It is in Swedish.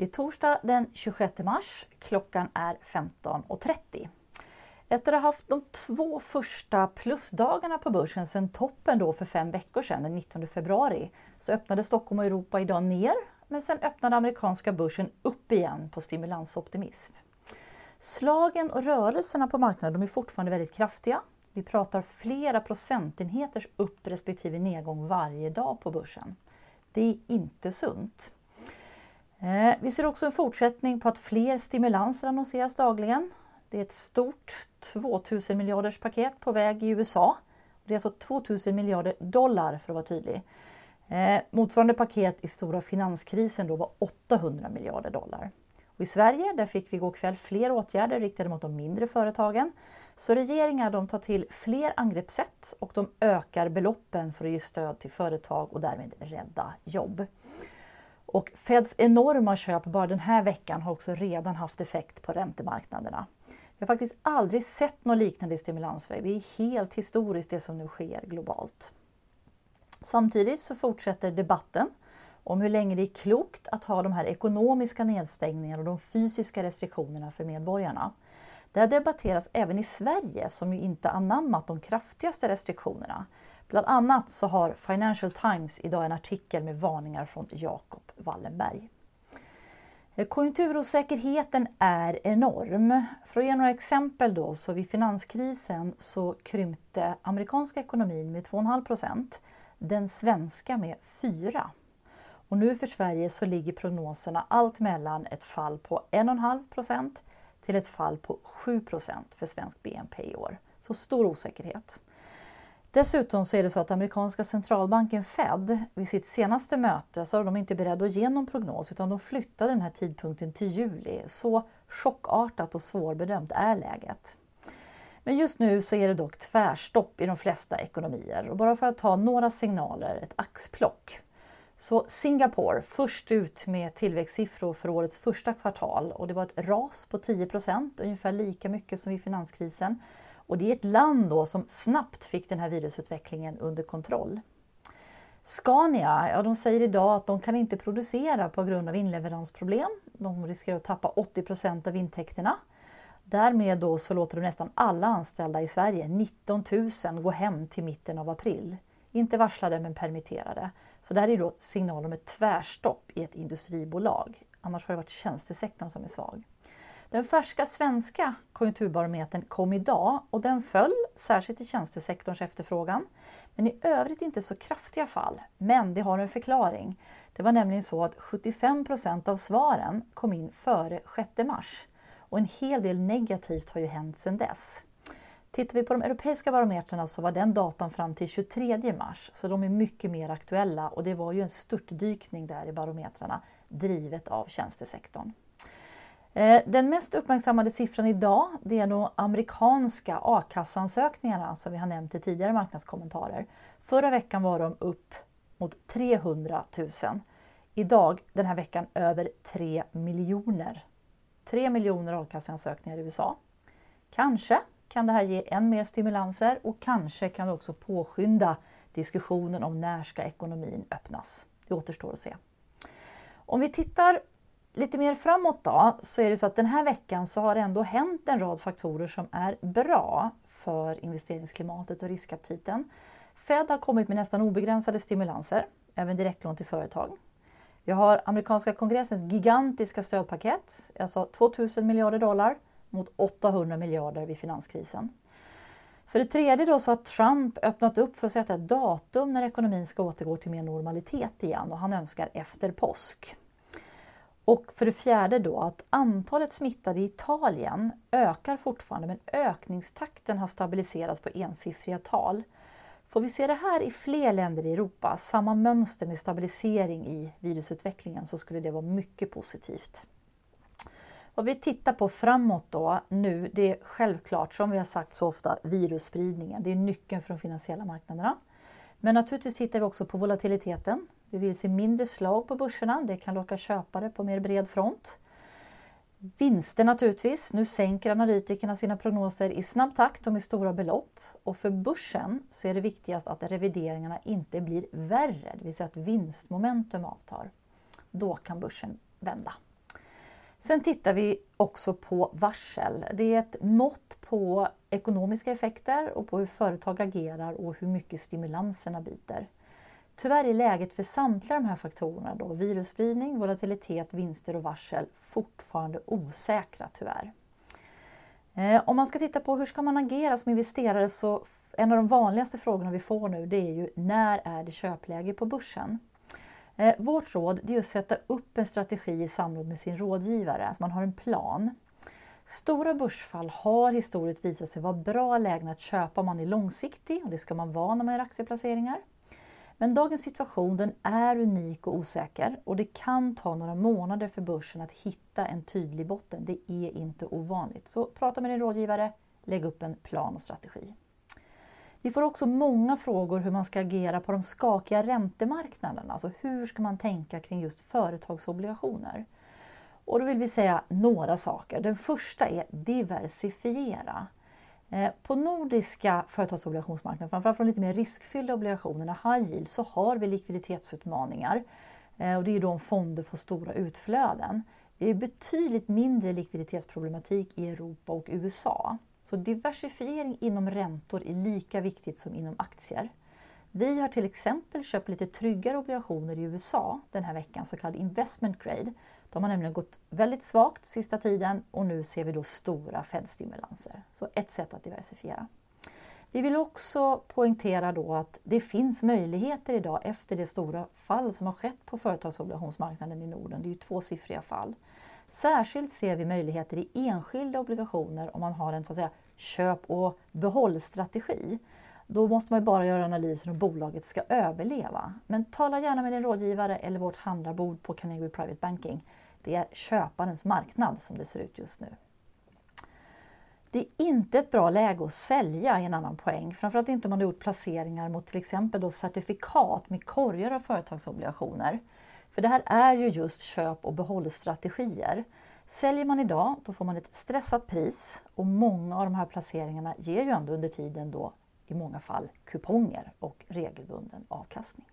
Det är torsdag den 26 mars. Klockan är 15.30. Efter att ha haft de två första plusdagarna på börsen sedan toppen då för fem veckor sedan, den 19 februari, så öppnade Stockholm och Europa idag ner, men sen öppnade amerikanska börsen upp igen på stimulansoptimism. Slagen och rörelserna på marknaden är fortfarande väldigt kraftiga. Vi pratar flera procentenheters upp respektive nedgång varje dag på börsen. Det är inte sunt. Eh, vi ser också en fortsättning på att fler stimulanser annonseras dagligen. Det är ett stort 2000 miljarders paket på väg i USA. Det är alltså 2000 miljarder dollar för att vara tydlig. Eh, motsvarande paket i stora finanskrisen då var 800 miljarder dollar. Och I Sverige där fick vi igår kväll fler åtgärder riktade mot de mindre företagen. Så regeringar de tar till fler angreppssätt och de ökar beloppen för att ge stöd till företag och därmed rädda jobb. Och Feds enorma köp bara den här veckan har också redan haft effekt på räntemarknaderna. Vi har faktiskt aldrig sett något liknande i stimulansväg. Det är helt historiskt det som nu sker globalt. Samtidigt så fortsätter debatten om hur länge det är klokt att ha de här ekonomiska nedstängningarna och de fysiska restriktionerna för medborgarna. Det här debatteras även i Sverige som ju inte anammat de kraftigaste restriktionerna. Bland annat så har Financial Times idag en artikel med varningar från Jakob Wallenberg. Eh, konjunkturosäkerheten är enorm. För att ge några exempel då, så vid finanskrisen så krympte amerikanska ekonomin med 2,5 procent, den svenska med 4. Och nu för Sverige så ligger prognoserna allt mellan ett fall på 1,5 procent till ett fall på 7 procent för svensk BNP i år. Så stor osäkerhet. Dessutom så är det så att amerikanska centralbanken Fed vid sitt senaste möte så var de inte beredda att ge någon prognos utan de flyttade den här tidpunkten till juli. Så chockartat och svårbedömt är läget. Men just nu så är det dock tvärstopp i de flesta ekonomier och bara för att ta några signaler, ett axplock. Så Singapore först ut med tillväxtsiffror för årets första kvartal och det var ett ras på 10% ungefär lika mycket som vid finanskrisen. Och det är ett land då som snabbt fick den här virusutvecklingen under kontroll. Scania, ja, de säger idag att de kan inte producera på grund av inleveransproblem. De riskerar att tappa 80% av intäkterna. Därmed då så låter de nästan alla anställda i Sverige, 19 000, gå hem till mitten av april. Inte varslade men permitterade. Så det här är då signal om ett tvärstopp i ett industribolag. Annars har det varit tjänstesektorn som är svag. Den färska svenska konjunkturbarometern kom idag och den föll, särskilt i tjänstesektorns efterfrågan. Men i övrigt inte så kraftiga fall. Men det har en förklaring. Det var nämligen så att 75 procent av svaren kom in före 6 mars. Och en hel del negativt har ju hänt sedan dess. Tittar vi på de europeiska barometrarna så var den datan fram till 23 mars, så de är mycket mer aktuella och det var ju en störtdykning där i barometrarna drivet av tjänstesektorn. Eh, den mest uppmärksammade siffran idag det är de amerikanska a-kassansökningarna som vi har nämnt i tidigare marknadskommentarer. Förra veckan var de upp mot 300 000. Idag den här veckan över 3 miljoner. 3 miljoner a-kasseansökningar i USA. Kanske kan det här ge än mer stimulanser och kanske kan det också påskynda diskussionen om när ska ekonomin öppnas. Det återstår att se. Om vi tittar lite mer framåt då så är det så att den här veckan så har det ändå hänt en rad faktorer som är bra för investeringsklimatet och riskaptiten. Fed har kommit med nästan obegränsade stimulanser, även direktlån till företag. Vi har amerikanska kongressens gigantiska stödpaket, alltså 2000 miljarder dollar mot 800 miljarder vid finanskrisen. För det tredje då så har Trump öppnat upp för att sätta ett datum när ekonomin ska återgå till mer normalitet igen och han önskar efter påsk. Och för det fjärde då att antalet smittade i Italien ökar fortfarande men ökningstakten har stabiliserats på ensiffriga tal. Får vi se det här i fler länder i Europa, samma mönster med stabilisering i virusutvecklingen, så skulle det vara mycket positivt. Vad vi tittar på framåt då nu, det är självklart som vi har sagt så ofta virusspridningen. Det är nyckeln för de finansiella marknaderna. Men naturligtvis tittar vi också på volatiliteten. Vi vill se mindre slag på börserna. Det kan locka köpare på mer bred front. Vinster naturligtvis. Nu sänker analytikerna sina prognoser i snabb takt och med stora belopp. Och för börsen så är det viktigast att revideringarna inte blir värre, det vill säga att vinstmomentum avtar. Då kan börsen vända. Sen tittar vi också på varsel. Det är ett mått på ekonomiska effekter och på hur företag agerar och hur mycket stimulanserna biter. Tyvärr är läget för samtliga de här faktorerna, då, virusspridning, volatilitet, vinster och varsel, fortfarande osäkra tyvärr. Eh, om man ska titta på hur ska man agera som investerare så en av de vanligaste frågorna vi får nu det är ju när är det köpläge på börsen? Eh, vårt råd är att sätta upp en strategi i samråd med sin rådgivare, så man har en plan. Stora börsfall har historiskt visat sig vara bra lägen att köpa om man är långsiktig och det ska man vara när man gör aktieplaceringar. Men dagens situation den är unik och osäker och det kan ta några månader för börsen att hitta en tydlig botten. Det är inte ovanligt. Så prata med din rådgivare, lägg upp en plan och strategi. Vi får också många frågor hur man ska agera på de skakiga räntemarknaderna. Alltså hur ska man tänka kring just företagsobligationer? Och då vill vi säga några saker. Den första är diversifiera. Eh, på nordiska företagsobligationsmarknaden, framförallt de lite mer riskfyllda obligationerna, high yield, så har vi likviditetsutmaningar. Eh, och det är då om fonder får stora utflöden. Det är betydligt mindre likviditetsproblematik i Europa och USA. Så diversifiering inom räntor är lika viktigt som inom aktier. Vi har till exempel köpt lite tryggare obligationer i USA den här veckan, så kallad investment grade. De har nämligen gått väldigt svagt sista tiden och nu ser vi då stora Fed-stimulanser. Så ett sätt att diversifiera. Vi vill också poängtera då att det finns möjligheter idag efter det stora fall som har skett på företagsobligationsmarknaden i Norden. Det är ju tvåsiffriga fall. Särskilt ser vi möjligheter i enskilda obligationer om man har en så att säga, köp och behållstrategi. Då måste man bara göra analyser om bolaget ska överleva. Men tala gärna med din rådgivare eller vårt handlarbord på Carnegie Private Banking. Det är köparens marknad som det ser ut just nu. Det är inte ett bra läge att sälja i en annan poäng, framförallt inte om man har gjort placeringar mot till exempel då certifikat med korgar av företagsobligationer. För det här är ju just köp och behållstrategier. Säljer man idag då får man ett stressat pris och många av de här placeringarna ger ju ändå under tiden då i många fall kuponger och regelbunden avkastning.